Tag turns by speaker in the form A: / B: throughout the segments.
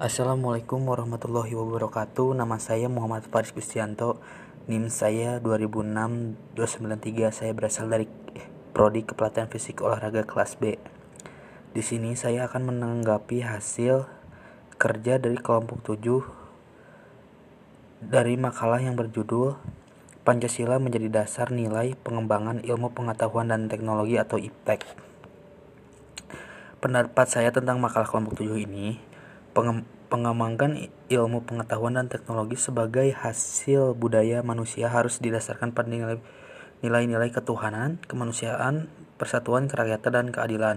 A: Assalamualaikum warahmatullahi wabarakatuh. Nama saya Muhammad Faris Gustianto NIM saya 2006-293 Saya berasal dari Prodi Kepelatihan Fisik Olahraga kelas B. Di sini saya akan menanggapi hasil kerja dari kelompok 7 Dari makalah yang berjudul Pancasila menjadi dasar nilai pengembangan ilmu pengetahuan dan teknologi atau IPTEK Pendapat saya tentang makalah kelompok 7 ini pengembangan ilmu pengetahuan dan teknologi sebagai hasil budaya manusia harus didasarkan pada nilai-nilai ketuhanan, kemanusiaan, persatuan, kerakyatan, dan keadilan.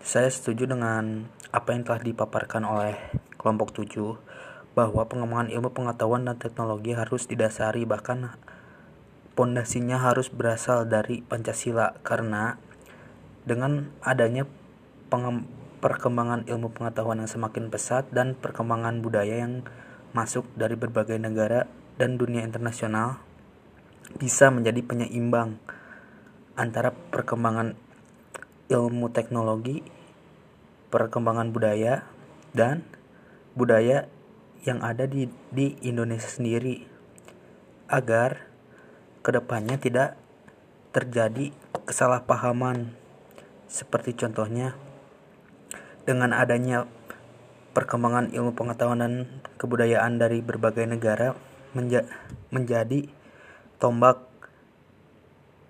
A: Saya setuju dengan apa yang telah dipaparkan oleh kelompok 7 bahwa pengembangan ilmu pengetahuan dan teknologi harus didasari bahkan pondasinya harus berasal dari Pancasila karena dengan adanya perkembangan ilmu pengetahuan yang semakin pesat dan perkembangan budaya yang masuk dari berbagai negara dan dunia internasional bisa menjadi penyeimbang antara perkembangan ilmu teknologi, perkembangan budaya, dan budaya yang ada di, di Indonesia sendiri agar ke depannya tidak terjadi kesalahpahaman. Seperti contohnya dengan adanya perkembangan ilmu pengetahuan dan kebudayaan dari berbagai negara menja menjadi tombak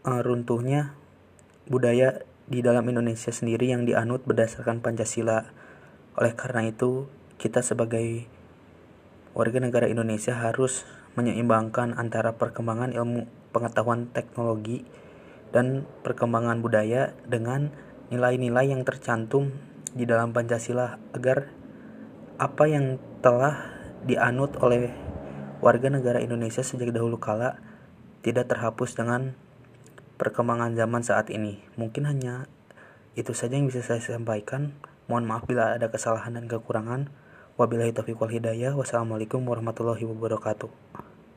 A: uh, runtuhnya budaya di dalam Indonesia sendiri yang dianut berdasarkan Pancasila. Oleh karena itu, kita sebagai warga negara Indonesia harus menyeimbangkan antara perkembangan ilmu pengetahuan teknologi dan perkembangan budaya dengan nilai-nilai yang tercantum di dalam Pancasila agar apa yang telah dianut oleh warga negara Indonesia sejak dahulu kala tidak terhapus dengan perkembangan zaman saat ini. Mungkin hanya itu saja yang bisa saya sampaikan. Mohon maaf bila ada kesalahan dan kekurangan. Wabillahi taufiq wal hidayah. Wassalamualaikum warahmatullahi wabarakatuh.